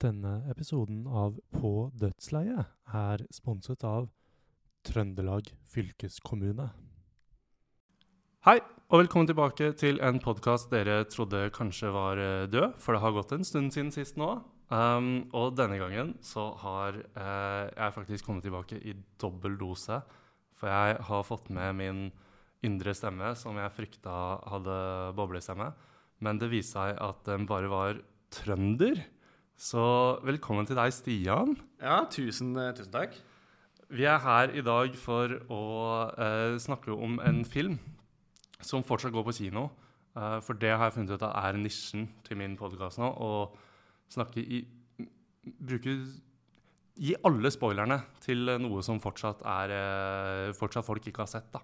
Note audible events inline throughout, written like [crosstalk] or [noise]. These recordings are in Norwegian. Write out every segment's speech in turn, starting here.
Denne episoden av På dødsleiet er sponset av Trøndelag fylkeskommune. Hei, og velkommen tilbake til en podkast dere trodde kanskje var eh, død, for det har gått en stund siden sist nå. Um, og denne gangen så har eh, jeg faktisk kommet tilbake i dobbel dose. For jeg har fått med min indre stemme, som jeg frykta hadde boblestemme. Men det viste seg at den bare var trønder. Så velkommen til deg, Stian. Ja, tusen, eh, tusen takk. Vi er her i dag for å eh, snakke om en film som fortsatt går på kino. Eh, for det har jeg funnet ut at er nisjen til min podkast nå. Å snakke i Bruke Gi alle spoilerne til noe som fortsatt, er, eh, fortsatt folk ikke har sett. da.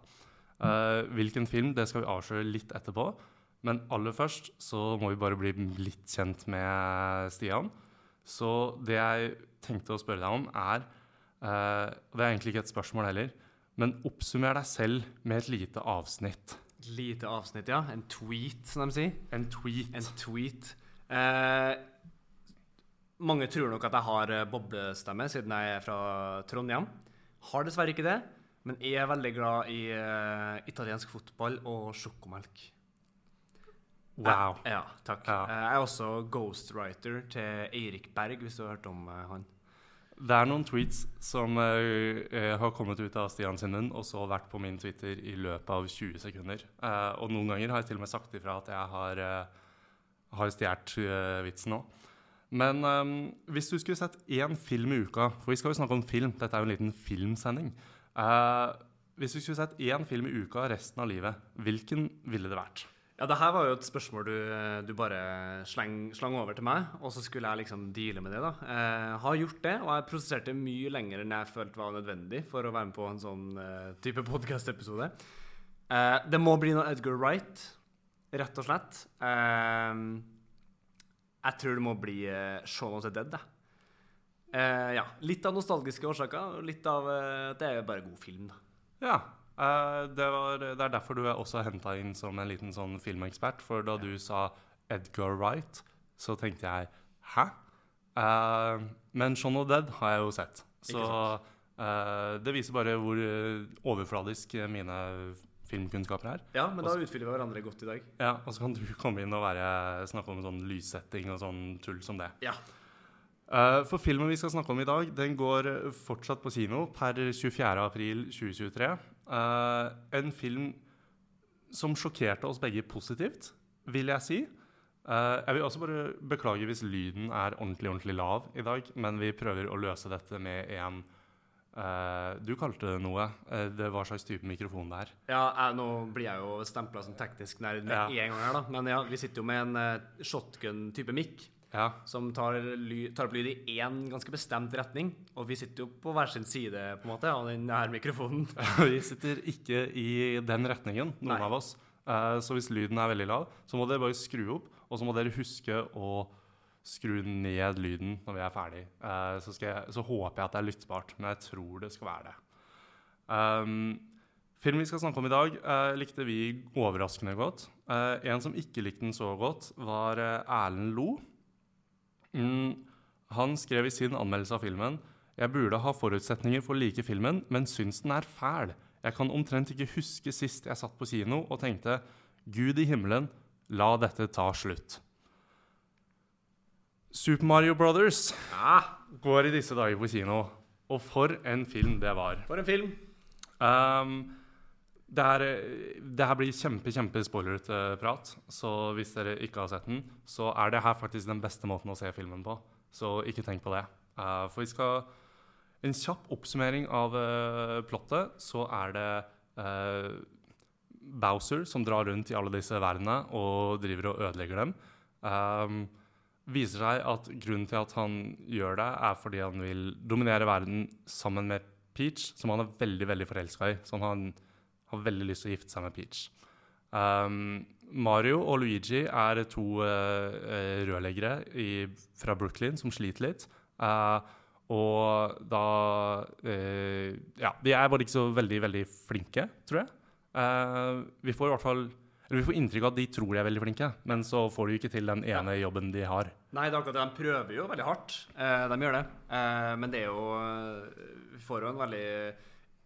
Eh, hvilken film, det skal vi avsløre litt etterpå. Men aller først så må vi bare bli litt kjent med Stian. Så det jeg tenkte å spørre deg om, er og Det er egentlig ikke et spørsmål heller, men oppsummer deg selv med et lite avsnitt. Lite avsnitt, ja. En tweet, som de sier. En tweet. En tweet. Eh, mange tror nok at jeg har eh, boblestemme, siden jeg er fra Trondheim. Har dessverre ikke det, men jeg er veldig glad i uh, italiensk fotball og sjokomelk. Wow. Ja, takk. Ja. Eh, jeg er også ghostwriter til Eirik Berg, hvis du har hørt om eh, han. Det er noen tweets som eh, har kommet ut av Stian sin munn, og så vært på min Twitter i løpet av 20 sekunder. Uh, og noen ganger har jeg til og med sagt ifra at jeg har, uh, har stjålet uh, vitsen nå. Men um, hvis du skulle sett én film i uka For vi skal jo snakke om film. Dette er jo en liten filmsending. Hvis du skulle sett én film i uka resten av livet, hvilken ville det vært? Ja, det her var jo et spørsmål du, du bare sleng, slang over til meg, og så skulle jeg liksom deale med det. da. Jeg har gjort det, og jeg prosesserte mye lenger enn jeg følte var nødvendig for å være med på en sånn eh, type podcast-episode. Eh, det må bli noe Edgar Wright, rett og slett. Eh, jeg tror det må bli uh, Shaun of the Dead. jeg. Eh, ja, Litt av nostalgiske årsaker, og litt av eh, at det er bare god film. da. Ja. Eh, det, var, det er derfor du er også henta inn som en liten sånn filmekspert. For da du sa Edgar Wright, så tenkte jeg hæ? Eh, men Shaun of Dead har jeg jo sett. Så eh, det viser bare hvor overfladisk mine filmkunnskaper er. Ja, men da utfyller vi hverandre godt i dag. Ja, Og så kan du [laughs] komme inn og være, snakke om sånn lyssetting og sånn tull som det. Ja. For filmen vi skal snakke om i dag, den går fortsatt på kino per 24.4.2023. Uh, en film som sjokkerte oss begge positivt, vil jeg si. Uh, jeg vil også bare beklage hvis lyden er ordentlig ordentlig lav i dag, men vi prøver å løse dette med en uh, Du kalte det noe. Det var slags type mikrofon det er. Ja, jeg, Nå blir jeg jo stempla som teknisk nerd med Ja. en gang her, da. Men ja, vi sitter jo med en shotgun-type mic Ja. som tar, ly tar opp lyd i én ganske bestemt retning. Og vi sitter jo på hver sin side på en måte av denne mikrofonen. [laughs] Vi sitter ikke i den retningen, noen Nei. av oss. Eh, så hvis lyden er veldig lav, så må dere bare skru opp. Og så må dere huske å skru ned lyden når vi er ferdig. Eh, så, jeg, så håper jeg at det er lyttbart, men jeg tror det skal være det. Um, filmen vi skal snakke om i dag, eh, likte vi overraskende godt. Eh, en som ikke likte den så godt, var eh, Erlend Lo. Mm, han skrev i sin anmeldelse av filmen jeg burde ha forutsetninger for å like filmen, men syns den er fæl. Jeg kan omtrent ikke huske sist jeg satt på kino og tenkte Gud i himmelen, la dette ta slutt. Super Mario Brothers Ja, går i disse dager på kino. Og for en film det var. for en film. Um, det, er, her blir kjempe, kjempe spoilerete prat, så hvis dere ikke har sett den, så er det her faktisk den beste måten å se filmen på. Så ikke tenk på det. Uh, for vi skal En kjapp oppsummering av uh, plottet, så er det uh, Bowser som drar rundt i alle disse verdenene og driver og ødelegger dem. Um, viser seg at grunnen til at han gjør det, er fordi han vil dominere verden sammen med Peach, som han er veldig veldig forelska i. Sånn han har veldig lyst til å gifte seg med Peach. Um, Mario og Luigi er to eh, rørleggere i, fra Brooklyn som sliter litt. Uh, og da uh, Ja, de er bare ikke så veldig, veldig flinke, tror jeg. Vi får i hvert fall Eller vi får inntrykk av at de tror de er veldig flinke, men så får de ikke til den ene jobben de har. Nei, det er akkurat det. De prøver jo veldig hardt. De gjør det. Men det er jo Vi får jo en veldig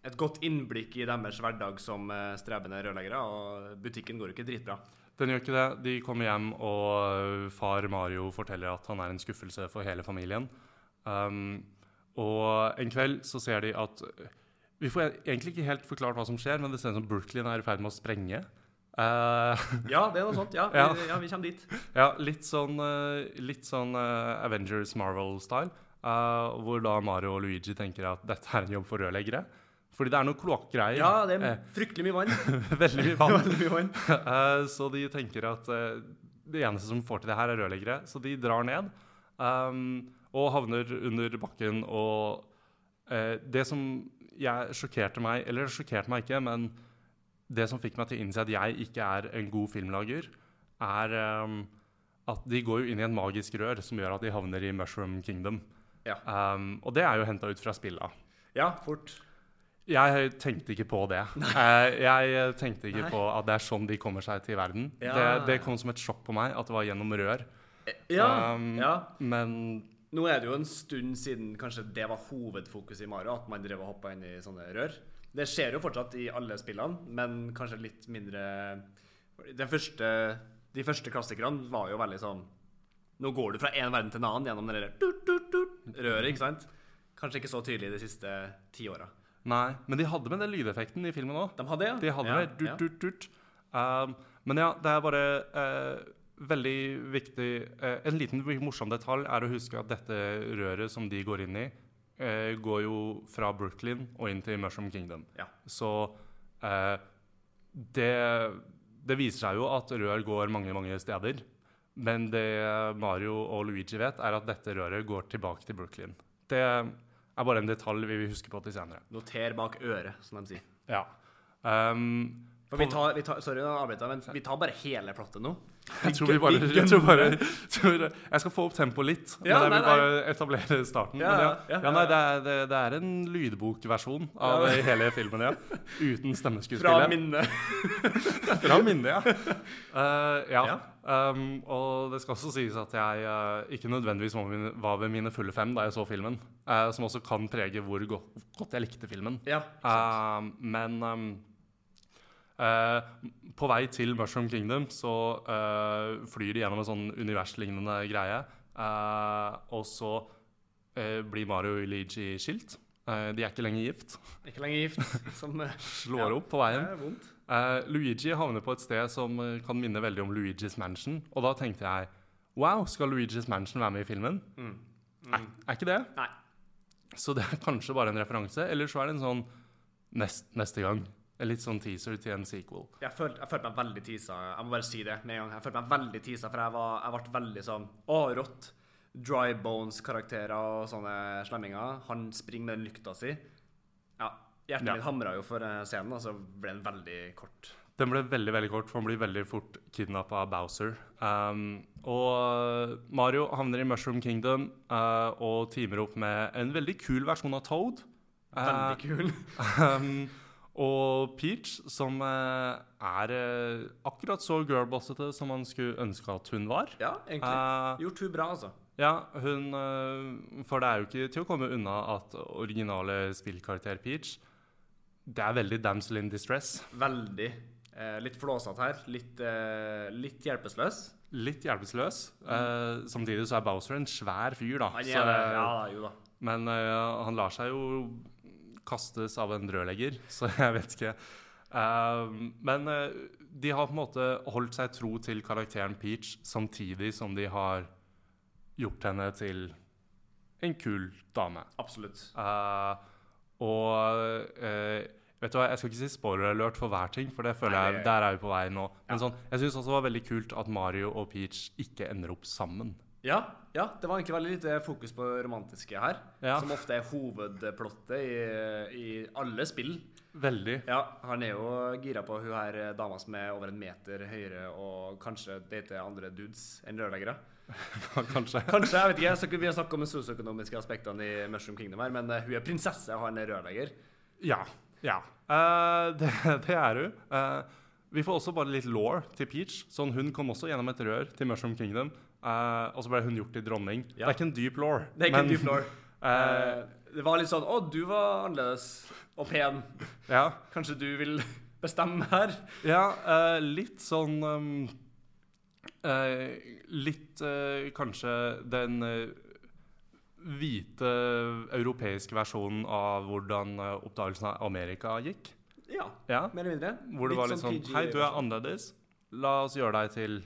et godt innblikk i deres hverdag som eh, strebende rørleggere, og butikken går jo ikke dritbra. Den gjør ikke det. De kommer hjem, og øh, far Mario forteller at han er en skuffelse for hele familien. Um, og en kveld så ser de at Vi får egentlig ikke helt forklart hva som skjer, men det ser ut som Brooklyn er i ferd med å sprenge. Uh, [laughs] Ja, det er noe sånt. Ja, Ja. Vi, ja vi kommer dit. ja, litt sånn, litt sånn Avengers Marvel-style. Uh, hvor da Mario og Luigi tenker at dette er en jobb for rørleggere. Fordi det er noen kloakkgreier. Ja, det er fryktelig mye vann. [laughs] veldig mye vann. [laughs] Veldig mye vann. [laughs] Eh, så de tenker at eh, det eneste som får til det her, er rørleggere. Så de drar ned um, og havner under bakken. Og uh, det som jeg sjokkerte meg Eller sjokkerte meg ikke, men det som fikk meg til å innse at jeg ikke er en god filmlager, er um, at de går jo inn i en magisk rør som gjør at de havner i Mushroom Kingdom. Ja. Um, og det er jo henta ut fra spilla. Ja, fort. Jeg tenkte ikke på det. Eh, jeg tenkte ikke Nei. på at det er sånn de kommer seg til verden. Ja. Det, det kom som et sjokk på meg at det var gjennom rør. Ja, Um, ja. Men Nå er det jo en stund siden kanskje det var hovedfokuset i Mario, at man drev og hoppa inn i sånne rør. Det skjer jo fortsatt i alle spillene, men kanskje litt mindre første, De første klassikerne var jo veldig sånn Nå går du fra én verden til en annen gjennom det røret, ikke sant? Kanskje ikke så tydelig de siste ti åra. Nei, men de hadde med den lydeffekten i filmen òg. De hadde ja? De hadde ja, det. Dut, ja. dut, dut. Um, men ja, det er bare uh, veldig viktig uh, En liten morsom detalj er å huske at dette røret som de går inn i, uh, går jo fra Brooklyn og inn til Mushroom Kingdom. Ja. Så det, det viser seg jo at rør går mange, mange steder. Men det Mario og Luigi vet, er at dette røret går tilbake til Brooklyn. Det er bare en detalj vi vil huske på til senere. Noter bak øret, som de sier. Ja. Um, vi tar, vi tar, sorry, avbryter men vi tar bare hele plottet nå. Jeg tror vi bare, jeg tror bare Jeg skal få opp tempoet litt, men jeg vil bare etablere starten. Ja, men ja, ja, ja, ja, nei, det, er, det, det er en lydbokversjon av hele filmen, ja. Uten Fra stemmeskuespillet. minnet. [laughs] Fra minnet, ja. [laughs] Uh, ja. Um, og det skal også sies at jeg uh, ikke nødvendigvis var, ved mine fulle fem da jeg så filmen. Uh, som også kan prege hvor godt, jeg likte filmen. Ja, men um, på vei til Mushroom Kingdom så eh, flyr de gjennom en sånn universlignende greie. eh, og så eh, blir Mario og Luigi skilt. Eh, de er ikke lenger gift. Ikke lenger gift. Som eh, [laughs] Slår opp på veien. er vondt. Uh, Luigi havner på et sted som eh, kan minne veldig om Luigi's Mansion. Og da tenkte jeg wow, skal Luigi's Mansion være med i filmen? Mm. Nei, er ikke det? Nei. Så det er kanskje bare en referanse, eller så er det en sånn nest, neste gang. Litt sånn teaser til en sequel. Jeg følte, jeg følte meg veldig teasa. Jeg må bare si det med en gang. Jeg følte meg veldig teasa, for jeg, var, jeg ble veldig sånn Å, rått. Dry Bones-karakterer og sånne slemminger. Han springer med den lykta si. Ja, hjertet Ja. mitt hamra jo for eh, scenen, og så ble den veldig kort. Den ble veldig veldig kort, for han blir veldig fort kidnappa av Bowser. Um, og Mario havner i Mushroom Kingdom uh, og teamer opp med en veldig kul versjon av Toad. Veldig kul. [laughs] Um, og Peach, som eh, er eh, akkurat så girlbossete som man skulle ønske at hun var. Ja, egentlig. Eh, Gjort hun bra, altså. ja, hun For det er jo ikke til å komme unna at originale spillkarakter Peach Det er veldig damsel in distress. Veldig. Eh, litt flåsete her. Litt, eh, litt hjelpeløs. Litt hjelpeløs. Eh, samtidig så er Bowser en svær fyr, da. Han er så, Ja, jo da. Men han lar seg jo kastes av en rørlegger, [laughs] så jeg vet ikke. Um, men eh, de har på en måte holdt seg tro til karakteren Peach, samtidig som de har gjort henne til en kul dame. Absolutt. Uh, og uh, vet du hva, Jeg skal ikke si spoiler alert for hver ting, for det føler Nei, jeg, der er vi på vei nå. Men Ja. sånn, jeg syns også det var veldig kult at Mario og Peach ikke ender opp sammen. Ja, ja, det var egentlig veldig lite fokus på det romantiske her. Ja. Som ofte er hovedplottet i, i alle spill. Veldig. Ja, han er jo gira på hun her eh, dama som er over en meter høyere og kanskje dater andre dudes enn rørleggere. [laughs] Kanskje. Kanskje, jeg vet ikke, så kunne vi snakke om de sosioøkonomiske aspektene i Mushroom Kingdom her, men eh, hun er prinsesse, og han er rørlegger. Ja. ja. Uh, [laughs] det, det er hun. Uh, vi får også bare litt law til Peach. Sånn, hun kom også gjennom et rør til Mushroom Kingdom, eh, og så ble hun gjort til dronning. Ja. Det er ikke en dyp law. Det er ikke en dyp law. [laughs] Eh, det var litt sånn Å, du var annerledes og pen. [laughs] ja. Kanskje du vil [laughs] bestemme her? Ja, uh, litt sånn um, Litt kanskje den hvite europeiske versjonen av hvordan oppdagelsen av Amerika gikk. Ja, Ja, mer eller mindre. Hvor det var litt sånn sånn Hei, du er annerledes. La oss gjøre deg til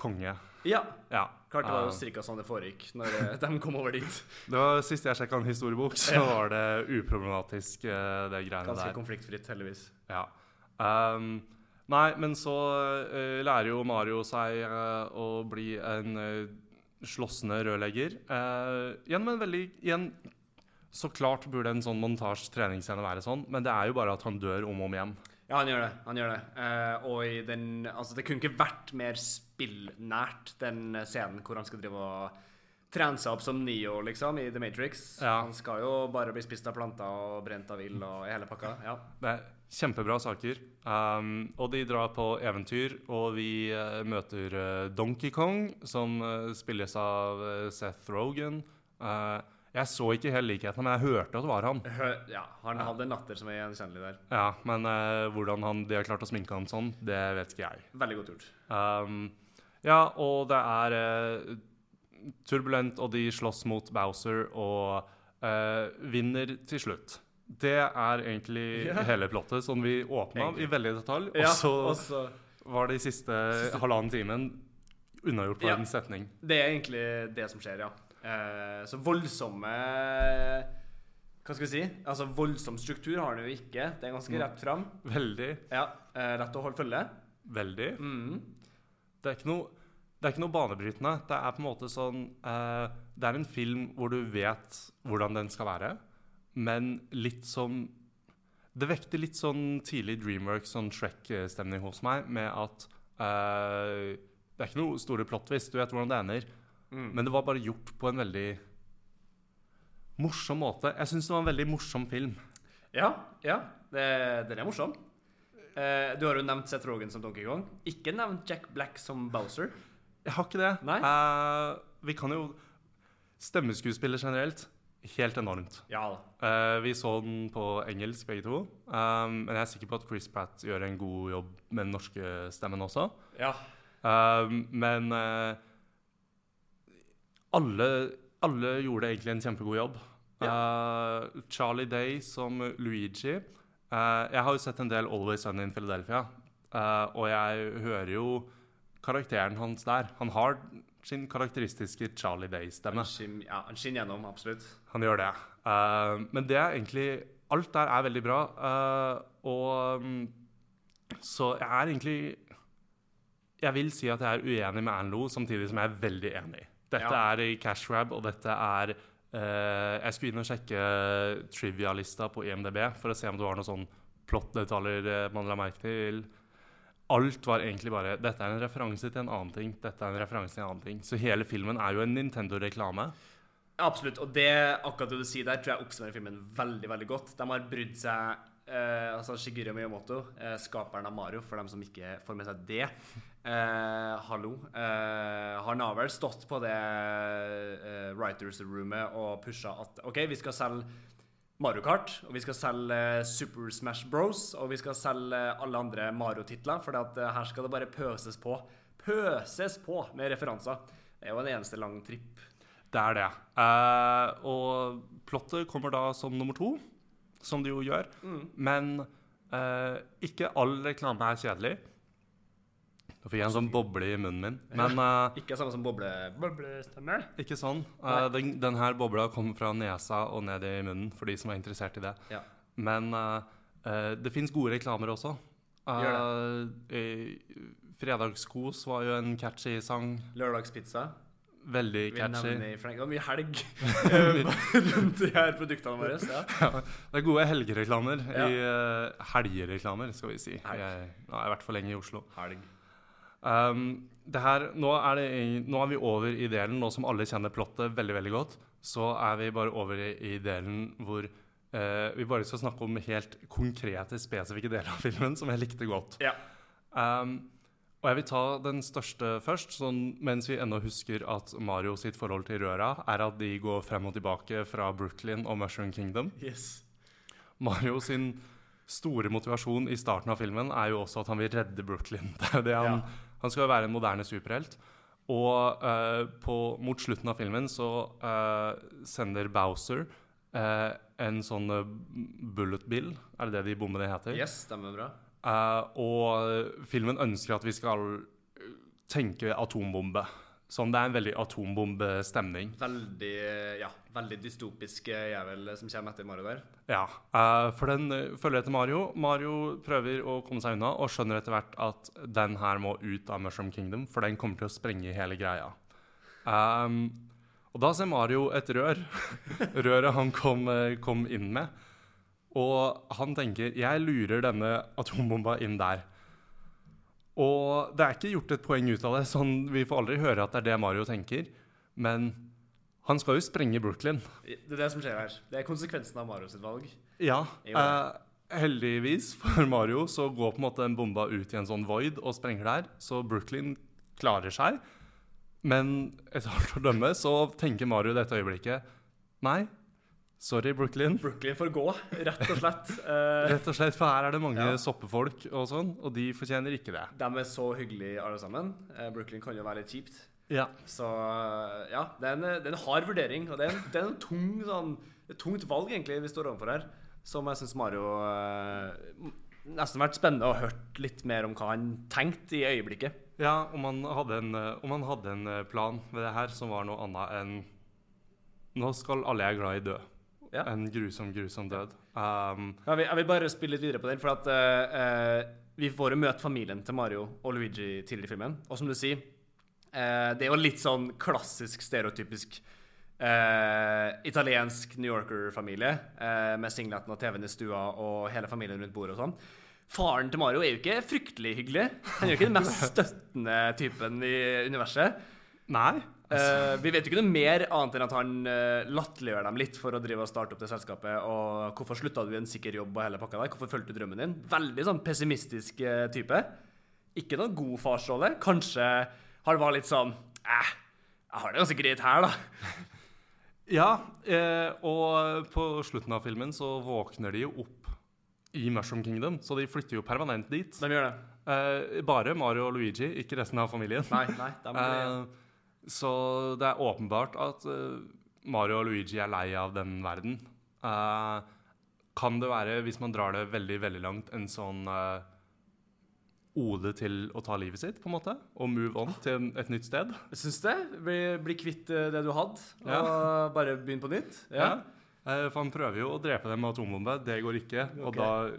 konge. Ja. Ja. Klart det var jo strikka cirka sånn det foregikk når eh, de kom over dit. [laughs] det var Sist jeg sjekka en historiebok, så var det uproblematisk, eh, det greiene Ganske der. konfliktfritt, heldigvis. Ja. Um, nei, men så uh, lærer jo Mario seg uh, å bli en uh, slåssende rørlegger. Uh, gjennom en veldig igjen, Så klart burde en sånn montasje-treningsscene være sånn, men det er jo bare at han dør om og om igjen. Ja, han gjør det. han gjør det. Uh, og i den, altså Det kunne ikke vært mer spillnært, den scenen hvor han skal drive og trene seg opp som Neo liksom, i The Matrix. Ja. Han skal jo bare bli spist av planter og brent av ild og i hele pakka. Ja. Det er kjempebra saker. Um, og de drar på eventyr, og vi uh, møter uh, Donkey Kong, som uh, spilles av eh, Seth Rogan. Eh, jeg så ikke helt likheten, men jeg hørte at det var han. Ja, Han hadde en latter som er gjenkjennelig der. Ja, Men uh, hvordan han, de har klart å sminke han sånn, det vet ikke jeg. Veldig godt gjort. Um, ja, og det er uh, turbulent, og de slåss mot Bowser og uh, vinner til slutt. Det er egentlig [laughs] yeah. hele plottet, som vi åpna i veldig detalj. Ja, og så var det i siste, halvannen timen unnagjort på Ja. en setning. Det er egentlig det som skjer, ja. Eh, så voldsomme Hva skal vi si? Altså Voldsom struktur har den jo ikke. Det er ganske Mm. rett fram. Veldig, Ja, eh, Rett å holde følge. veldig. Mm. Det er ikke noe det er ikke noe banebrytende. Det er på en måte sånn eh, Det er en film hvor du vet hvordan den skal være, men litt som Det vekter litt sånn tidlig Dreamworks, sånn Shrek-stemning hos meg, med at eh, Det er ikke noe store plot hvis du vet hvordan det ender, Mm. men det var bare gjort på en veldig morsom måte. Jeg syns det var en veldig morsom film. Ja, ja. Det, den er morsom. Eh, du har jo nevnt Seth Rogan som Donkey Kong. Ikke nevnt Jack Black som Bowser. Jeg har ikke det. Eh, vi kan jo Stemmeskuespiller generelt, helt enormt. Ja da. Eh, vi så den på engelsk, begge to. Um, men jeg er sikker på at Chris Pratt gjør en god jobb med den norske stemmen også. Ja. Um, men eh, alle, alle gjorde egentlig en kjempegod jobb. Eh, Charlie Day som Luigi. Uh, jeg har jo sett en del Always Sunny in Philadelphia, uh, og jeg hører jo karakteren hans der. Han har sin karakteristiske Charlie Day-stemme. Han ja, han skinner gjennom, absolutt. Han gjør det. Men det er egentlig Alt der er veldig bra. og um, Så jeg er egentlig Jeg vil si at jeg er uenig med Anne Lo, samtidig som jeg er veldig enig. Dette Ja. er i cash grab, og dette er eh, Jeg skulle inn og sjekke trivia-lista på IMDb for å se om det var noen sånn plot-detaljer eh, man la merke til. Alt var egentlig bare Dette er en referanse til en annen ting. Dette er en referanse til en annen ting. Så hele filmen er jo en Nintendo-reklame. Absolutt. Og det akkurat det du sier der, tror jeg oppsummerer filmen veldig veldig godt. De har brydd seg eh, altså Shigeru Miyamoto, eh, skaperen av Mario, for dem som ikke får med seg det. Eh, hallo. Eh, han har vel stått på det eh, writers roomet og pusha at OK, vi skal selge Mario Kart, og vi skal selge eh, Super Smash Bros, og vi skal selge alle andre Mario-titler, for at, eh, her skal det bare pøses på. Pøses på med referanser. Det er jo en eneste lang tripp. Det er det. Eh, og plottet kommer da som nummer to, som det jo gjør. Mm. Men eh, ikke all reklame er kjedelig. Nå fikk jeg en sånn boble i munnen min. Men uh, [laughs] Ikke samme som boble... Boblestemme? ikke sånn. Uh, den, den her bobla kommer fra nesa og ned i munnen, for de som er interessert i det. Ja. Men uh, det fins gode reklamer også. Gjør Eh, Fredagskos var jo en catchy sang. Lørdagspizza. Veldig catchy. Vi nevner. Det var mye helg [laughs] eh, rundt de her produktene våre. Ja. Det er gode helgereklamer. Ja. I uh, helgereklamer, skal vi si. Helg. Jeg, nå er jeg i hvert fall lenge i Oslo. Helg. Um, det her, nå, er det, nå er vi over i delen, nå som alle kjenner plottet veldig veldig godt, så er vi bare over i, i delen hvor uh, vi bare skal snakke om helt konkrete, spesifikke deler av filmen som jeg likte godt. Ja. Um, og jeg vil ta den største først, sånn, mens vi ennå husker at Mario sitt forhold til røra er at de går frem og tilbake fra Brooklyn og Mushroom Kingdom. Yes. Mario sin store motivasjon i starten av filmen er jo også at han vil redde Brooklyn. [laughs] Er han, Ja. han skal jo være en moderne superhelt. Og uh, på, mot slutten av filmen så uh, sender Bowser uh, en sånn bullet bill, er det det de bommene heter? Yes, stemmer bra. Eh, og filmen ønsker at vi skal eh, tenke atombombe. Sånn, det er en veldig atombombestemning. Veldig, ja, veldig dystopisk jævel som kommer etter Mario der. Ja, uh, for den eh, følger etter Mario. Mario prøver å komme seg unna og skjønner etter hvert at den her må ut av Mushroom Kingdom, for den kommer til å sprenge hele greia. Um, og da ser Mario et rør. [laughs] Røret han kom, eh, kom inn med. Og han tenker 'jeg lurer denne atombomba inn der'. Og det er ikke gjort et poeng ut av det, sånn vi får aldri høre at det er det Mario tenker. Men han skal jo sprenge Brooklyn. Det er det som skjer her. Det er konsekvensen av Mario sitt valg. Ja. Eh, heldigvis for Mario så går på en måte den bomba ut i en sånn void og sprenger der, så Brooklyn klarer seg. Men etter alt å dømme så tenker Mario i dette øyeblikket Nei, sorry, Brooklyn. Brooklyn får gå, rett og slett. [laughs] Rett og slett, For her er det mange Ja. soppefolk og sånn, og de fortjener ikke det. de er så hyggelige alle sammen. Eh, Brooklyn kan jo være litt kjipt. Ja. Så eh, ja, det er en, det er en hard vurdering. Og det er en, det er en tung, sånn, et tungt valg egentlig vi står overfor her. Som jeg syns Mario eh, Nesten vært spennende å hørt litt mer om hva han tenkte i øyeblikket. Ja, om han hadde en, eh, om han hadde en plan ved det her som var noe annet enn Nå skal alle jeg er glad i dø. Ja. En grusom, grusom død. Um, Jeg vil, jeg vil bare spille litt videre på den, for at uh, vi får jo møte familien til Mario og Luigi tidligere i filmen. Og som du sier, uh, det er jo litt sånn klassisk, stereotypisk italiensk New Yorker-familie med singleten og TV-en i stua og hele familien rundt bordet og sånn. Faren til Mario er jo ikke fryktelig hyggelig. Han er jo ikke den mest [laughs] støttende typen i universet. nei. Eh, vi vet jo ikke noe mer annet enn at han uh, latterliggjør dem litt for å drive og starte opp det selskapet. Og hvorfor slutta du i en sikker jobb og hele pakka der? Hvorfor fulgte du drømmen din? Veldig sånn pessimistisk uh, type. Ikke noen god farsrolle. Kanskje har det vært litt sånn eh, jeg har det ganske greit her, da. [laughs] Ja, eh, og på slutten av filmen så våkner de jo opp i Mushroom Kingdom, så de flytter jo permanent dit. De gjør det. Eh, bare Mario og Luigi, ikke resten av familien. Nei, nei. De blir, [laughs] Eh, så det er åpenbart at uh, Mario og Luigi er lei av den verden. Uh, kan det være, hvis man drar det veldig, veldig langt, en sånn uh, ode til å ta livet sitt, på en måte? Og move on til et nytt sted? jeg syns det. Bli, bli kvitt det du hadde, og Ja. bare begynne på nytt. Ja. Eh, for han prøver jo å drepe dem med atombombe. Det går ikke. Og da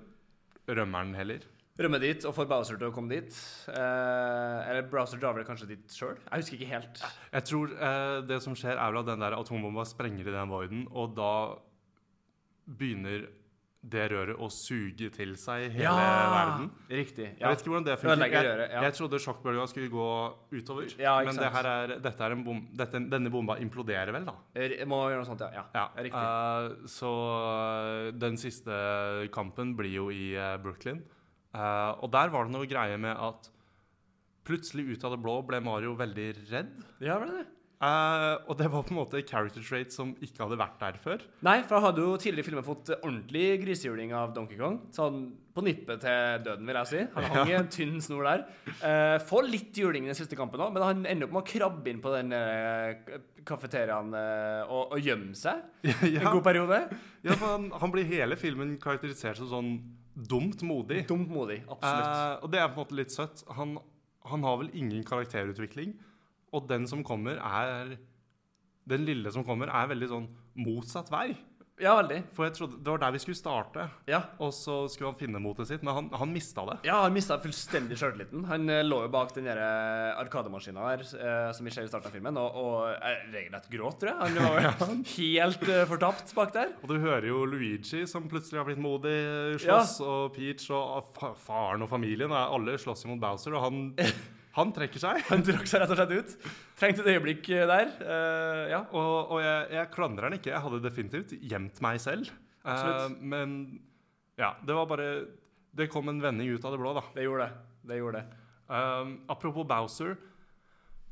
rømmer han heller. Rømme dit og får Bowser til å komme dit. Eh, eller Browser drar vel kanskje dit sjøl? Jeg husker ikke helt. Jeg tror eh, det som skjer, er vel at den der atombomba sprenger i den voiden, og da begynner det røret å suge til seg hele verden. Riktig. Jeg vet ikke hvordan det funker. Jeg, røret, ja. jeg trodde sjokkbølga skulle gå utover. Ja, men det her er, dette er en bom, dette, denne bomba imploderer vel, da. Jeg må gjøre noe sånt, ja. ja. Ja, Riktig. Uh, så eh, den siste kampen blir jo i uh, Brooklyn. Eh, og der var det noe greie med at plutselig ut av det blå ble Mario veldig redd. ja, ble det? Uh, og det var på en måte character trait som ikke hadde vært der før. Nei, for han hadde jo tidligere i filmen fått ordentlig grisehjuling av Donkey Kong. Sånn på nippet til døden, vil jeg si. Han hang i en tynn snor der. Uh, får litt juling i den siste kampen òg, men han ender opp med å krabbe inn på den uh, kafeteriaen uh, og, og gjemme seg [laughs] en god periode. ja, for han, han blir hele filmen karakterisert som sånn dumt modig. Dumt modig, absolutt. Eh, og det er på en måte litt søtt. Han, han har vel ingen karakterutvikling. Og den som kommer, er Den lille som kommer, er veldig sånn motsatt vei. Ja, veldig. For jeg trodde det var der vi skulle starte, Ja. og så skulle han finne motet sitt, men han, han mista det. Ja, han mista fullstendig sjøltilliten. Han eh, lå jo bak den derre eh, arkademaskina der, eh, som vi ser i starten av filmen, og, og eh, regelrett gråt, tror jeg. Han var [laughs] jo helt eh, fortapt bak der. Og du hører jo Luigi, som plutselig har blitt modig, slåss, og Peach og fa faren og familien. Alle slåss jo mot Bowser, og han, [laughs] han trekker seg. [laughs] Han trakk seg rett og slett ut. Trengte et øyeblikk eh, der. Uh, ja. Og, og jeg, jeg klandrer han ikke. Jeg hadde definitivt gjemt meg selv. Eh, men ja, det var bare Det kom en vending ut av det blå, da. Det gjorde det. Det gjorde det. Um, apropos Bowser.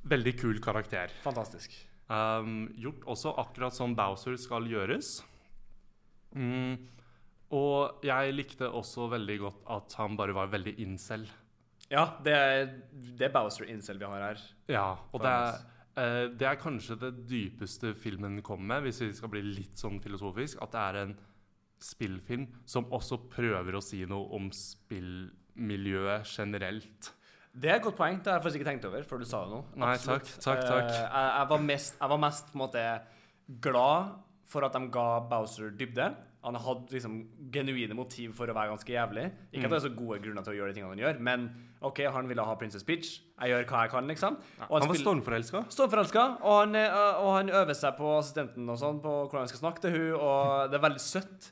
Veldig kul karakter. Fantastisk. Um, gjort også akkurat som Bowser skal gjøres. Mm, og jeg likte også veldig godt at han bare var veldig incel. Ja, det er, det er Bowser Incel vi har her. Ja, og det er, eh, det er kanskje det dypeste filmen kommer med, hvis vi skal bli litt sånn filosofisk. At det er en spillfilm som også prøver å si noe om spillmiljøet generelt. Det er et godt poeng. Det har jeg faktisk ikke tenkt over før du sa det nå. Nei, takk, takk, takk. Eh, jeg, jeg, var mest, jeg var mest måte glad for at de ga Bowser dybde. Han hadde liksom genuine motiv for å være ganske jævlig. Ikke at det er så gode grunner til å gjøre de tingene han gjør, men OK, han ville ha Princess Peach. Jeg gjør hva jeg kan, liksom. Og Han var stormforelska? stormforelska. Og, han, eh, og han øver seg på assistenten og sånn, på hvordan han skal snakke til hun, og det er veldig søtt.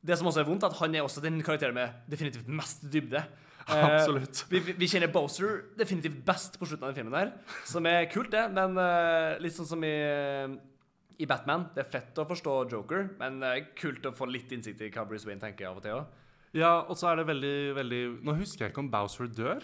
Det som også er vondt, er at han er også den karakteren med definitivt mest dybde. [laughs] Eh, Absolutt. vi, vi vi kjenner Bowser definitivt best på slutten av den filmen der, som er kult, det, men eh, litt sånn som i, i Batman. Det er fett å forstå Joker, men det er kult å få litt innsikt i hva Bruce Wayne tenker av og til òg. Ja, og så er det veldig, veldig Nå husker jeg ikke om Bowser dør.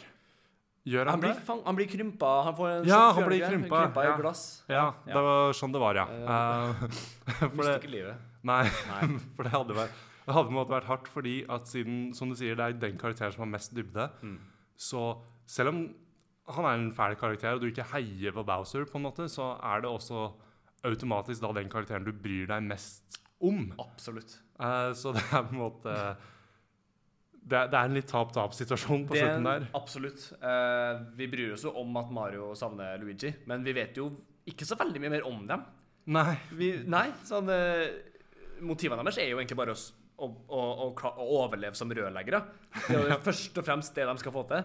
Gjør han, Han blir, det? han blir krympa. Han får en Ja, han blir krympa, krympa i ja. glass. Ja, det var sånn det var, ja. Uh, Eh, [laughs] for det, ikke livet. nei, Nei. [laughs] for det hadde vært det hadde på en måte vært hardt, fordi at siden som du sier, det er den karakteren som har mest dybde, Mm. så selv om han er en fæl karakter, og du ikke heier på Bowser, på en måte, så er det også automatisk da den karakteren du bryr deg mest om. Absolutt. Uh, så det er på en måte Det det er en litt tap-tap-situasjon på Det slutten der. Absolutt. Uh, vi bryr oss jo om at Mario savner Luigi, men vi vet jo ikke så veldig mye mer om dem. Nei. Vi, nei, sånn uh, Motivene deres er jo egentlig bare å, å, å, å, overleve som rørleggere. Det er jo [laughs] først og fremst det de skal få til.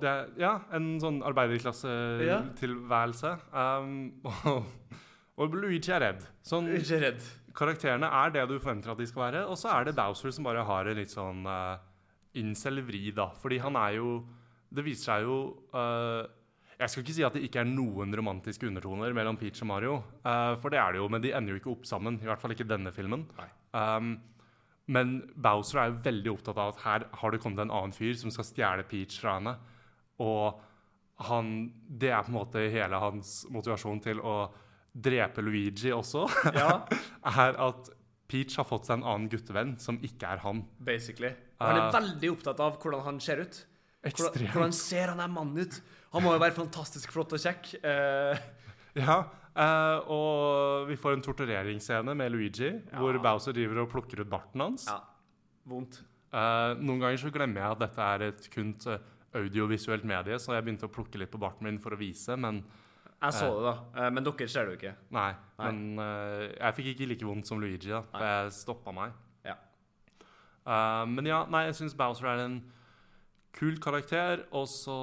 Det ja, en sånn Ja. arbeiderklassetilværelse. Um, [laughs] og, og Luigi er redd. Sånn, Ikke redd. karakterene er det du forventer at de skal være, og så er det Bowser som bare har en litt sånn uh, incel-vri, da. Fordi han er jo Det viser seg jo uh, Jeg skal ikke si at det ikke er noen romantiske undertoner mellom Peach og Mario, uh, for det er det jo, men de ender jo ikke opp sammen. I hvert fall ikke denne filmen. Um, men Bowser er jo veldig opptatt av at her har det kommet en annen fyr som skal stjele Peach fra henne. Og han, det er på en måte hele hans motivasjon til å drepe Luigi også. [laughs] Ja, er at Peach har fått seg en annen guttevenn som ikke er han. basically. Og han er uh, veldig opptatt av hvordan han ser ut. Ekstremt. hvordan ser han der mannen ut? Han må jo være fantastisk flott og kjekk. Uh. [laughs] Ja, uh, og vi får en tortureringsscene med Luigi, Ja. hvor Bowser driver og plukker ut barten hans. ja, vondt. Noen ganger så glemmer jeg at dette er et kun audiovisuelt medie, så jeg begynte å plukke litt på barten min for å vise, men Jeg så det, da. Eh, men dere ser det jo ikke. nei. Nei. Men uh, jeg fikk ikke like vondt som Luigi, da, for Nei. jeg stoppa meg. Ja. Uh, men ja, nei, jeg syns Bowser er en kul karakter, og så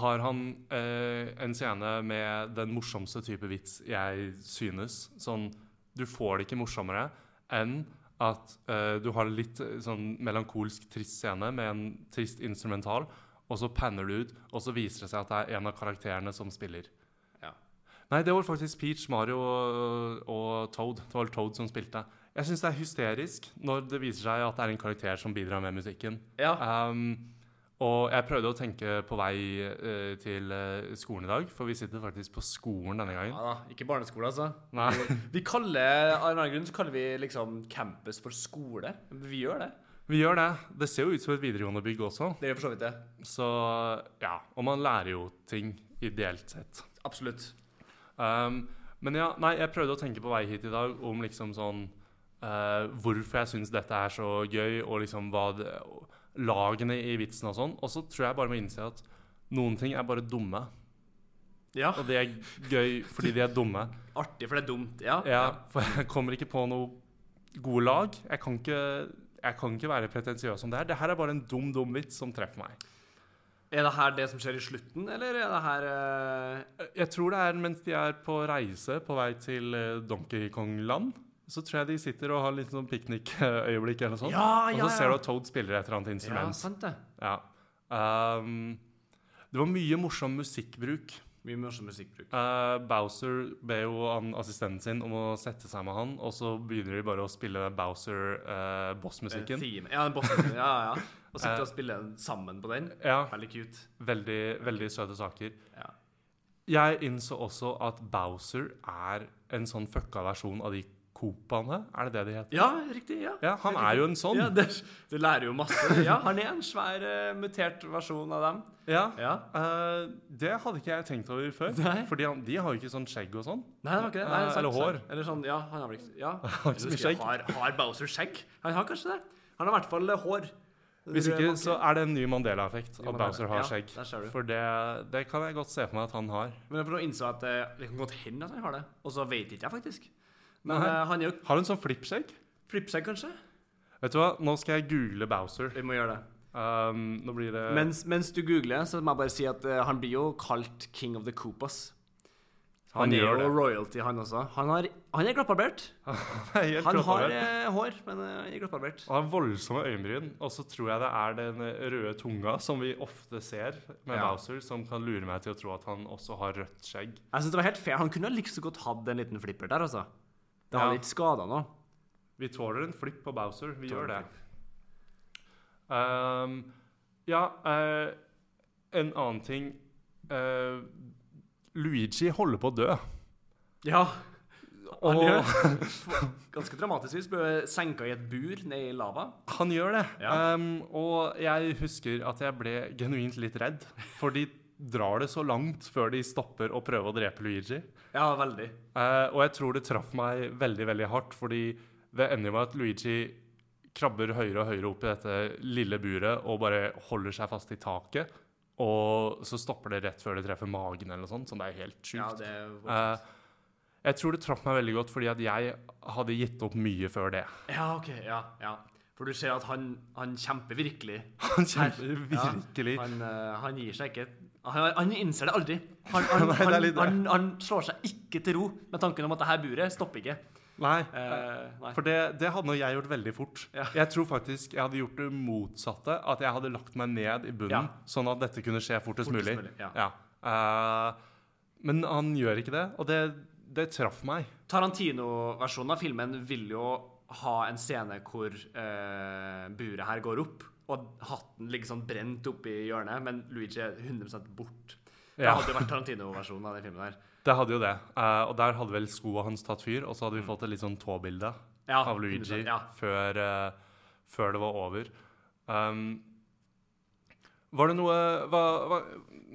har han uh, en scene med den morsomste type vits jeg synes. Sånn, du får det ikke morsommere enn at uh, du har litt eh, sånn melankolsk, trist scene med en trist instrumental, og så panner du ut, og så viser det seg at det er en av karakterene som spiller. Ja. Nei, det var faktisk Peach, Mario og, og Toad. Det var Toad som spilte. Jeg syns det er hysterisk når det viser seg at det er en karakter som bidrar med musikken. Ja. Um, og jeg prøvde å tenke på vei uh, til eh, skolen i dag, for vi sitter faktisk på skolen denne gangen. ja da, ikke barneskole, altså. Nei. Vi kaller, Av en annen grunn så kaller vi liksom campus for skole. Vi gjør det. Vi gjør det. Det ser jo ut som et videregående bygg også. Det gjør for så vidt det. Så ja, og man lærer jo ting ideelt sett. Absolutt. Um, men ja, nei, jeg prøvde å tenke på vei hit i dag om liksom sånn uh, Hvorfor jeg syns dette er så gøy, og liksom hva det, Lagene i vitsen og sånn. Og så tror jeg bare må innse at noen ting er bare dumme. Ja. Og det er gøy fordi de er dumme. Artig, for det er dumt. Ja. Ja, for jeg kommer ikke på noe gode lag. Jeg kan ikke, jeg kan ikke være pretensiøs som det her. Det her er bare en dum, dum vits som treffer meg. Er det her det som skjer i slutten, eller er det her uh... Jeg tror det er mens de er på reise på vei til eh, Donkey Kong-land. Så tror jeg de sitter og har litt sånn piknikøyeblikk eller noe sånt. Ja, ja, og så ser du at Toad spiller et eller annet Ja, instrument. sant det. Ja. Um, det var mye morsom musikkbruk Mye morsom musikkbruk. Uh, Bowser ber jo assistenten sin om å sette seg med han, og så begynner de bare å spille Bowser-bossmusikken. Theme. Ja, boss ja, ja. Og sitte uh, og spille sammen på den. ja, Veldig cute. veldig, veldig søte saker. Ja. Jeg innså også at Bowser er en sånn fucka versjon av de Copaene. Er det det de heter? Ja, riktig. ja. Ja, han er jo en sånn. Ja, det, Du lærer jo masse. Ja, han er en svær uh, mutert versjon av dem. Ja. Ja. Uh, det hadde ikke jeg tenkt over før. Nei. Fordi han, de har jo ikke sånn skjegg og sånn. Nei, det var ikke det. Nei, Eh, sant, eller hår. Eller sånn, ja, han har vel ikke Ja. [laughs] har ikke skjegg. Har, har Bowser skjegg? Han har kanskje det. Han har i hvert fall hår. Hvis ikke, så er det en ny Mandela-effekt at. Bowser har Ja, skjegg. du. For det, det kan jeg godt se for meg at han har. Men jeg å innse at det kan godt hende at han har det. Og så vet ikke jeg faktisk. Men eh, han er jo Har han sånn flipshake? Flipshake, kanskje? Vet du hva, nå skal jeg google Bowser. Vi må gjøre det. Um, nå blir det Mens, mens du googler, så må jeg bare si at uh, han blir jo kalt King of the Koopas. Han, Han er gjør jo det. royalty, han også. Han, har, han er glattbarbert. [laughs] Han har eh, hår, men uh, han er glattbarbert. Han har voldsomme øyenbryn, og så tror jeg det er den røde tunga som vi ofte ser med Ja. Bowser, som kan lure meg til å tro at han også har rødt skjegg. Jeg synes det var helt fair. Han kunne like så godt hatt en liten flipper der, altså. Det har Ja. ikke skada noe. Vi tåler en flipp på Bowser. Vi Tåler gjør det. Um, ja, uh, en annen ting uh, Luigi holder på å dø. Ja, han Og gjør. [laughs] Ganske dramatisk vis. Ble senka i et bur ned i lava. han gjør det. Ja. Um, og jeg husker at jeg ble genuint litt redd, for de drar det så langt før de stopper å prøve å drepe Luigi. Ja, veldig. Eh, og jeg tror det traff meg veldig veldig hardt, fordi det ender med at Luigi krabber høyere og høyere opp i dette lille buret og bare holder seg fast i taket. Og så stopper det rett før det treffer magen, eller noe sånt, så det er helt sjukt. Ja, det er Eh, jeg tror det traff meg veldig godt, fordi at jeg hadde gitt opp mye før det. Ja, OK. Ja, ja. For du ser at han, han kjemper virkelig. Han kjemper Ja. virkelig. Han, eh, han gir seg ikke. Han, han innser det aldri. Han, [laughs] han, Nei, det han, slår seg ikke til ro med tanken om at det her buret stopper ikke. Nei. Eh, nei. For det, det hadde jeg gjort veldig fort. Ja. Jeg tror faktisk jeg hadde gjort det motsatte. At jeg hadde lagt meg ned i bunnen, Ja. sånn at dette kunne skje fortest, Fortest mulig. mulig, ja. Eh, men han gjør ikke det, og det, det traff meg. Tarantino-versjonen av filmen vil jo ha en scene hvor uh, buret her går opp, og hatten ligger sånn brent oppi hjørnet, men Luigi er 100% bort. Det hadde jo vært Tarantino-versjonen av den filmen der. [laughs] Det hadde jo det. Uh, og der hadde vel skoa hans tatt fyr, og så hadde vi fått et litt sånn tåbilde Mm. Ja, av Luigi 100%, ja. før, uh, før det var over. Um, var det noe hva, hva,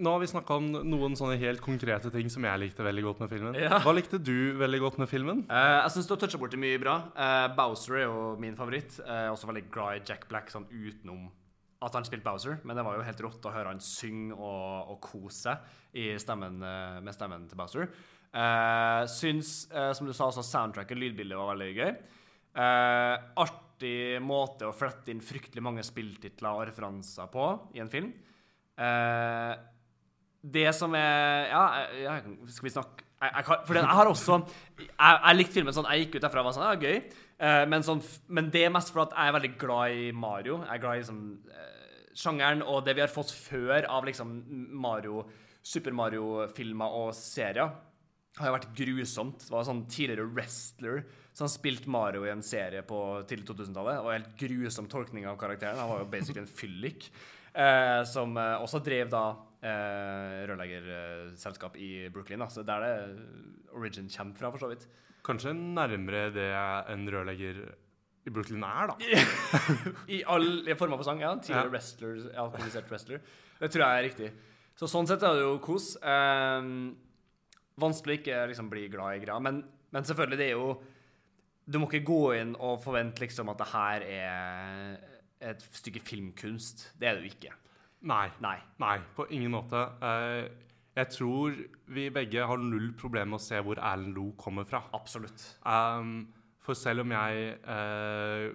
Nå har vi snakka om noen sånne helt konkrete ting som jeg likte veldig godt med filmen. Ja. Hva likte du veldig godt med filmen? Uh, jeg syns du har toucha borti mye bra. Uh, Bowser er jo min favoritt. Jeg er også veldig glad i Jack Black sånn utenom at han spilte Bowser, men det var jo helt rått å høre han synge og, og kose seg i stemmen, eh, med stemmen til Bowser. Uh, syns, uh, som du sa, også soundtracket, lydbildet, var veldig gøy. Eh, artig måte å flette inn fryktelig mange spilltitler og referanser på i en film. Eh, det som er Ja, jeg, jeg, skal vi snakke jeg, jeg, For jeg har også Jeg, jeg likte filmen sånn. Jeg gikk ut derfra og var sånn Ja, gøy. Eh, men, sånn, men det er mest fordi at jeg er veldig glad i Mario. Jeg er glad i sånn, eh, sjangeren og det vi har fått før av liksom Mario, Super Mario-filmer og serier. Har jo vært grusomt. Det var sånn tidligere wrestler som spilte Mario i en serie på tidlig 2000-tallet. Det var helt grusom tolkning av karakteren. Han var jo basically en fyllik. Eh, som eh, også drev da eh, rørleggerselskap i Brooklyn. Da. Så der det origin kommer fra, for så vidt. Kanskje nærmere det en rørlegger i Brooklyn er, da. [laughs] I alle former for sang, ja. Tidligere Ja. wrestler, alkoholisert wrestler. Det tror jeg er riktig. Så sånn sett er det jo kos. Eh, vanskelig å ikke liksom bli glad i greia, men, men selvfølgelig, det er jo Du må ikke gå inn og forvente liksom at det her er et stykke filmkunst. Det er det jo ikke. Nei. Nei. Nei, på ingen måte. Eh, jeg tror vi begge har null problem med å se hvor Erlend Lo kommer fra. Absolutt. Um, for selv om jeg uh,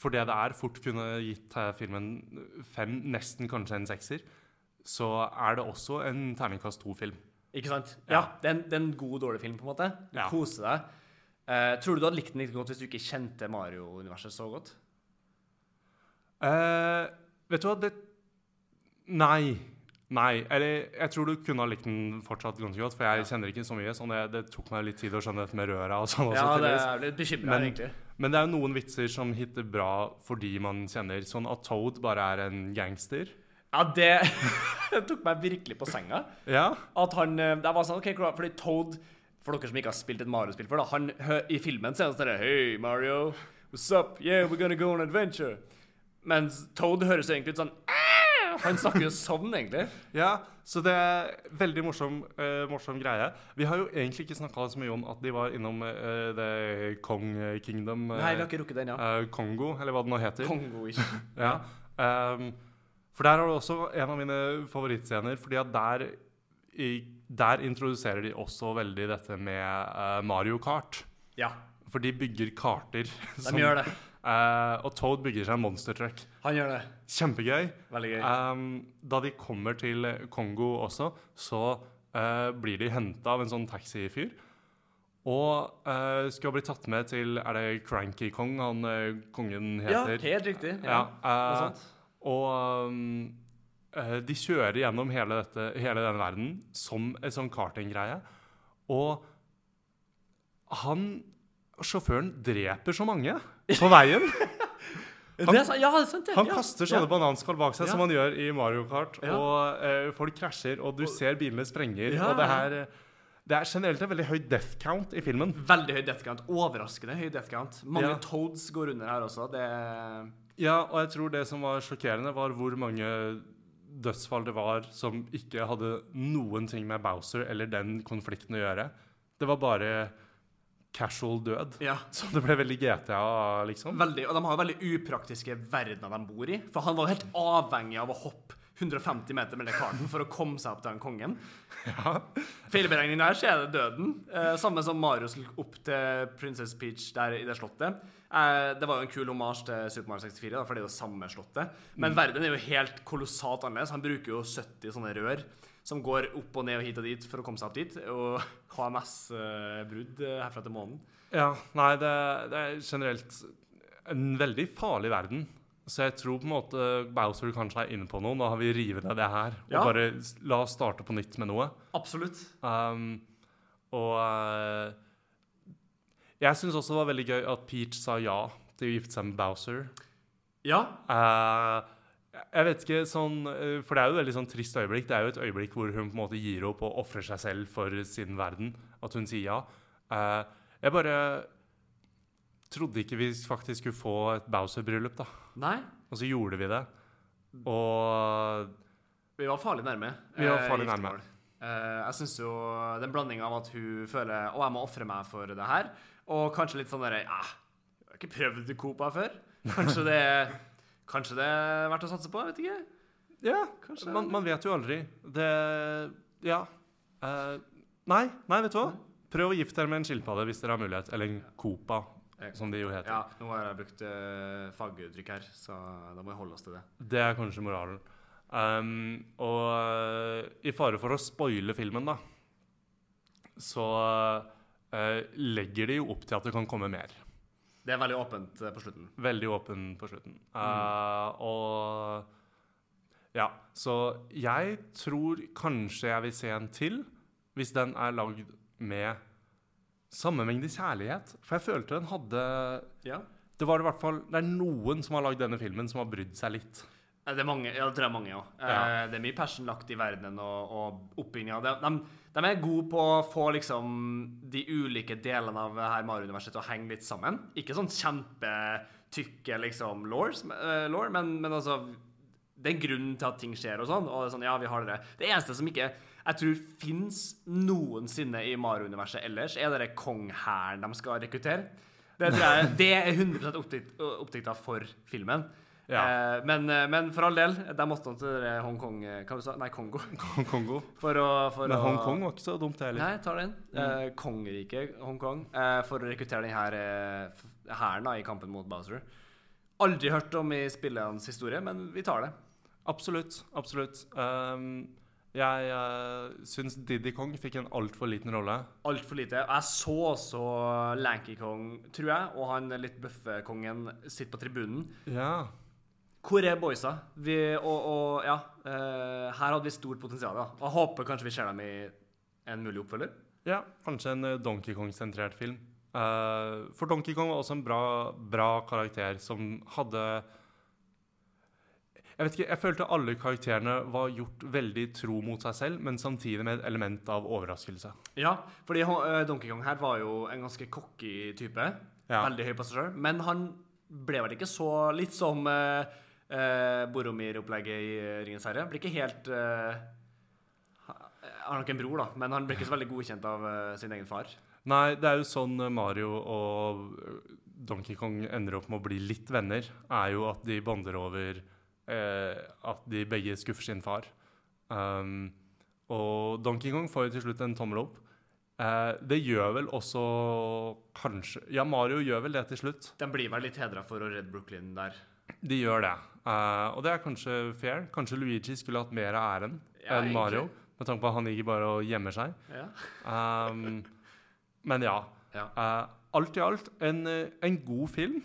for det det er, fort kunne gitt eh, filmen fem, nesten kanskje en sekser, så er det også en terningkast to-film. Ikke sant? Ja. Ja, det, er en, det er en god og dårlig film, på en måte. Du Ja. koser deg. Uh, tror du du hadde likt den like godt hvis du ikke kjente Mario-universet så godt? Uh, vet du hva, det Nei. Nei, eller jeg tror du kunne ha likt den fortsatt ganske godt, for jeg kjenner ikke så mye. Sånn det, det tok meg litt tid å skjønne dette med røra og sånn. også, Ja, det er litt bekymret, Men- egentlig. Men det er jo noen vitser som hitter bra fordi man kjenner sånn at Toad bare er en gangster. Ja, [laughs] det tok meg virkelig på senga. Ja, At han eh, Det var sånn, ok, klart, fordi Toad For dere som ikke har spilt et Mario-spill før, da Han hø- I filmen så er han sånn Hei, Hey, Mario. What's up? Yeah, we're gonna go on adventure. Mens Toad høres egentlig ut sånn Han snakker jo [laughs] sånn, egentlig. ja så det er veldig morsom, uh, morsom greie. Vi har jo egentlig ikke snakka så mye om at de var innom uh, The Kong Kingdom. Uh, Nei, vi har ikke rukket den, ja. eh, Kongo, eller hva det nå heter. Kongo, ikke [laughs] Ja. ehm, for der har du også en av mine favorittscener, fordi at der, i, der introduserer de også veldig dette med uh, Mario Kart. Ja, For de bygger karter. [laughs] de gjør det. Uh, og Toad bygger seg en monstertruck. Han gjør det. Kjempegøy. Veldig gøy. Um, da de kommer til Kongo også, så uh, blir de henta av en sånn taxifyr. Og uh, skal bli tatt med til Er det Cranky Kong han kongen kongen Ja, helt riktig. Ja, Ja. Og eh, de kjører gjennom hele, dette, hele denne verden som en sånn kartinggreie. Og han Sjåføren dreper så mange på veien. [laughs] det er ja, det er sant, det. Han ja. kaster sånne ja. bananskall bak seg, Ja. som han gjør i Mario Kart. Og eh, folk krasjer, og du ser bilene sprenger. Og det her er, det er generelt en veldig høy death count i filmen. Veldig høy death count. Overraskende høy death count. Mange. Toads går under her også. Det Ja, og jeg tror det som var sjokkerende, var hvor mange dødsfall det var som ikke hadde noen ting med Bowser eller den konflikten å gjøre. Det var bare casual død. Ja. Så det ble veldig GTA, liksom. Veldig, og de har veldig upraktiske verdener de bor i. For han var jo helt avhengig av å hoppe 150 meter mellom karten for å komme seg opp til den kongen. [laughs] Ja. Feilberegning der, så er det døden. Eh, samme som skulle opp til Princess Peach der i det slottet. Eh, det var jo en kul omasj til Super Mario 64, da, for det er jo samme slottet. Men verden er jo helt kolossalt annerledes. Han bruker jo 70 sånne rør som går opp og ned og hit og dit for å komme seg opp dit. Og [laughs] HMS-brudd eh, herfra til månen. ja nei, det, det er generelt en veldig farlig verden. Så jeg tror på en måte Bowser kanskje er inne på noe. Da har vi rivet ned det her. Og Ja. bare la oss starte på nytt med noe. Absolutt. Um, og uh, jeg syns også det var veldig gøy at Peach sa ja til å gifte seg med Bowser. Ja. Uh, jeg vet ikke sånn eh, For det er jo et veldig sånn trist øyeblikk. Det er jo et øyeblikk hvor hun på en måte gir opp og ofrer seg selv for sin verden. At hun sier ja. Uh, jeg bare trodde ikke vi faktisk skulle få et Bowser-bryllup, da. Nei. Og så gjorde vi det. Og Vi var farlig nærme. Vi var eh, farlig giftermål. nærme. Eh, jeg syns jo den blandinga av at hun føler Å, jeg må ofre meg for det her, og kanskje litt sånn derre Ja, jeg har ikke prøvd Copa før. Kanskje det Kanskje det er verdt å satse på? Jeg vet ikke. Ja, Kanskje man, man vet jo aldri. Det Ja. Eh, nei, nei, vet du hva? Prøv å gifte dere med en skilpadde hvis dere har mulighet. Eller en Copa. Som de jo heter. Ja, nå har jeg brukt uh, faguttrykk her, så da må vi holde oss til det. Det er kanskje moralen. Um, og uh, i fare for å spoile filmen, da, så uh, legger de jo opp til at det kan komme mer. Det er veldig åpent på slutten. Veldig åpen på slutten. Eh, og Ja, så jeg tror kanskje jeg vil se en til, hvis den er lagd med samme mengde kjærlighet. For jeg følte den hadde Ja. Det var i hvert fall Det er noen som har lagd denne filmen, som har brydd seg litt. Eh, Det er mange, ja, det tror jeg mange, ja. Ja. Eh, det er mye passion lagt i verdenen og, og oppbygginga. De, de, de er gode på å få liksom de ulike delene av her Mario-universet til å henge litt sammen. Ikke sånn kjempetykke liksom laws, uh, lore, men, men altså Det er en grunn til at ting skjer og sånn. Og det er sånn, ja, vi har det. Det eneste som ikke jeg tror fins noensinne i Mario-universet ellers, er den konghæren de skal rekruttere. Det jeg [laughs] det er 100 oppdikt- oppdikta for filmen. Ja. Eh, men, eh, men for all del, de måtte til Hongkong eh, Nei, Kongo. [laughs] Kong Kongo. For å, for Men Hongkong var ikke så dumt, heller. Nei, tar den. Eh, Kongeriket Hongkong. Eh, for å rekruttere denne eh, hæren i kampen mot Bowser. Aldri hørt om i spillenes historie, men vi tar det. Absolutt. Absolutt. Um, jeg uh, syns Diddy Kong fikk en altfor liten rolle. Altfor lite. Jeg så også Lanky Kong, tror jeg, og han litt bøffe kongen sitter på tribunen. Ja. Hvor er boysa? Vi, og, og ja, uh, her hadde vi stort potensial. da. Og jeg håper kanskje vi ser dem i en mulig oppfølger. Ja, kanskje en eh, Donkey Kong-sentrert film. Uh, for Donkey Kong var også en bra, bra karakter som hadde Jeg vet ikke, jeg følte alle karakterene var gjort veldig tro mot seg selv, men samtidig med et element av overraskelse. Ja, fordi uh, Donkey Kong her var jo en ganske cocky type. Ja. Veldig høy på seg sjøl. Men han ble vel ikke så Litt som uh, Boromir-opplegget i Ringens herre. Blir ikke helt uh, Har nok en bror, da, men han blir ikke så veldig godkjent av uh, sin egen far. Nei, det er jo sånn Mario og Donkey Kong ender opp med å bli litt venner, er jo at de bonder over at de begge skuffer sin far. Um, og Donkey Kong får jo til slutt en tommel opp. Eh, det gjør vel også kanskje Ja, Mario gjør vel det til slutt. Den blir vel litt hedra for å redde Brooklyn der. De gjør det. Eh, og det er kanskje fair. Kanskje Luigi skulle hatt mer av æren Ja, enn Mario. egentlig. Med tanke på at han ligger bare og gjemmer seg. Ja. Um, men ja. Ja. Eh, alt i alt en, eh, en god film.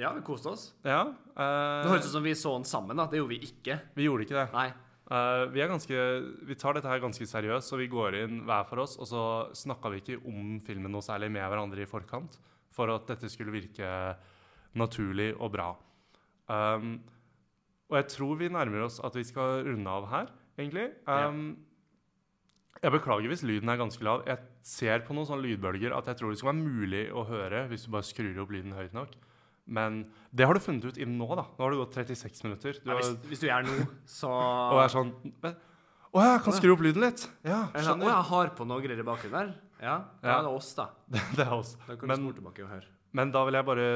Ja, vi koste oss. Ja. Det eh, høres ut som vi så den sammen, da. Det gjorde vi ikke. vi gjorde ikke det. Nei. Eh, vi, er ganske, vi tar dette her ganske seriøst, så vi går inn hver for oss. Og så snakka vi ikke om filmen noe særlig med hverandre i forkant, for at dette skulle virke naturlig og bra. Um, og jeg tror vi nærmer oss at vi skal runde av her, egentlig. Um, Jeg beklager hvis lyden er ganske lav. Jeg ser på noen sånne lydbølger at jeg tror det skal være mulig å høre hvis du bare skrur opp lyden høyt nok. Men det har du funnet ut inn nå, da. Nå har det gått 36 minutter. Du Ja, har, hvis, hvis du gjør nå, så [laughs] og er sånn Å, jeg kan skru opp lyden litt! Ja, Er sånn, Å, jeg har på noe greier i bakgrunnen der? Ja, da det er oss, da. [laughs] Det er oss. Da kan du Men, tilbake og høre. men da vil jeg bare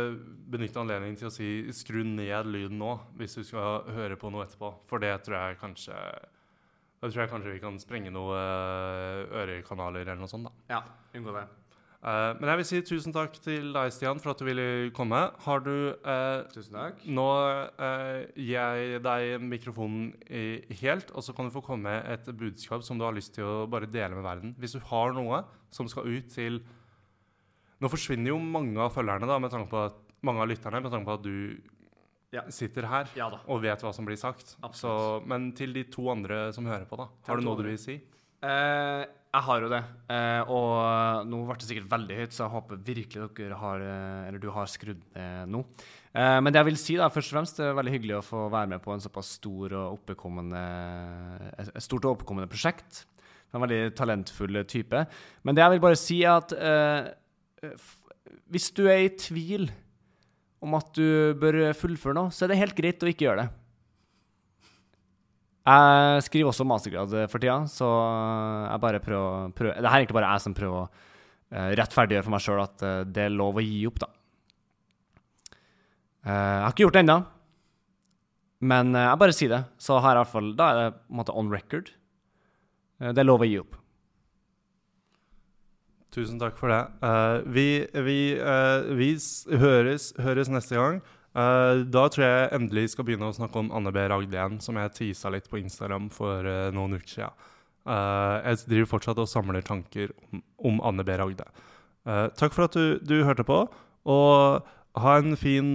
benytte anledningen til å si skru ned lyden nå, hvis du skal høre på noe etterpå. For det tror jeg kanskje Da tror jeg kanskje vi kan sprenge noen ørekanaler eller noe sånt, da. Ja, unngå det. Eh, men jeg vil si tusen takk til deg, Stian, for at du ville komme. Har du uh, Tusen takk. Nå uh, gir jeg deg mikrofonen i, helt, og så kan du få komme med et budskap som du har lyst til å bare dele med verden. Hvis du har noe som skal ut til Nå forsvinner jo mange av følgerne, da, med tanke på at, mange av lytterne, med tanke på at du Ja. sitter her Ja og vet hva som blir sagt. Så, men til de to andre som hører på, da. Har du noe du vil si? Eh, jeg har jo det. Uh, og nå ble det sikkert veldig høyt, så jeg håper virkelig dere har eh, Eller du har skrudd ned nå. Uh, men det jeg vil si, da, først og fremst, det er veldig hyggelig å få være med på en såpass stor og oppkommende et stort og oppkommende prosjekt. En veldig talentfull type. Men det jeg vil bare si, er at hvis du er i tvil om at du bør fullføre noe, så er det helt greit å ikke gjøre det. Jeg skriver også mastergrad for tida, så jeg bare prøver, prøver Det er egentlig bare jeg som prøver å eh, rettferdiggjøre for meg sjøl at eh, det er lov å gi opp, da. Eh, jeg har ikke gjort det ennå, men eh, jeg bare sier det. Så jeg i hvert fall Da er det på en måte on record. Eh, det er lov å gi opp. Tusen takk for det. Uh, vi vi, uh, vi høres, høres neste gang. Eh, da tror jeg endelig skal begynne å snakke om Anne B. Ragde igjen, som jeg teasa litt på Instagram for eh, noen uker siden. Eh, jeg driver fortsatt og samler tanker om, om Anne B. Ragde. Takk for at du, du hørte på, og ha en fin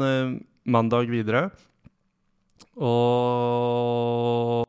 mandag videre. Og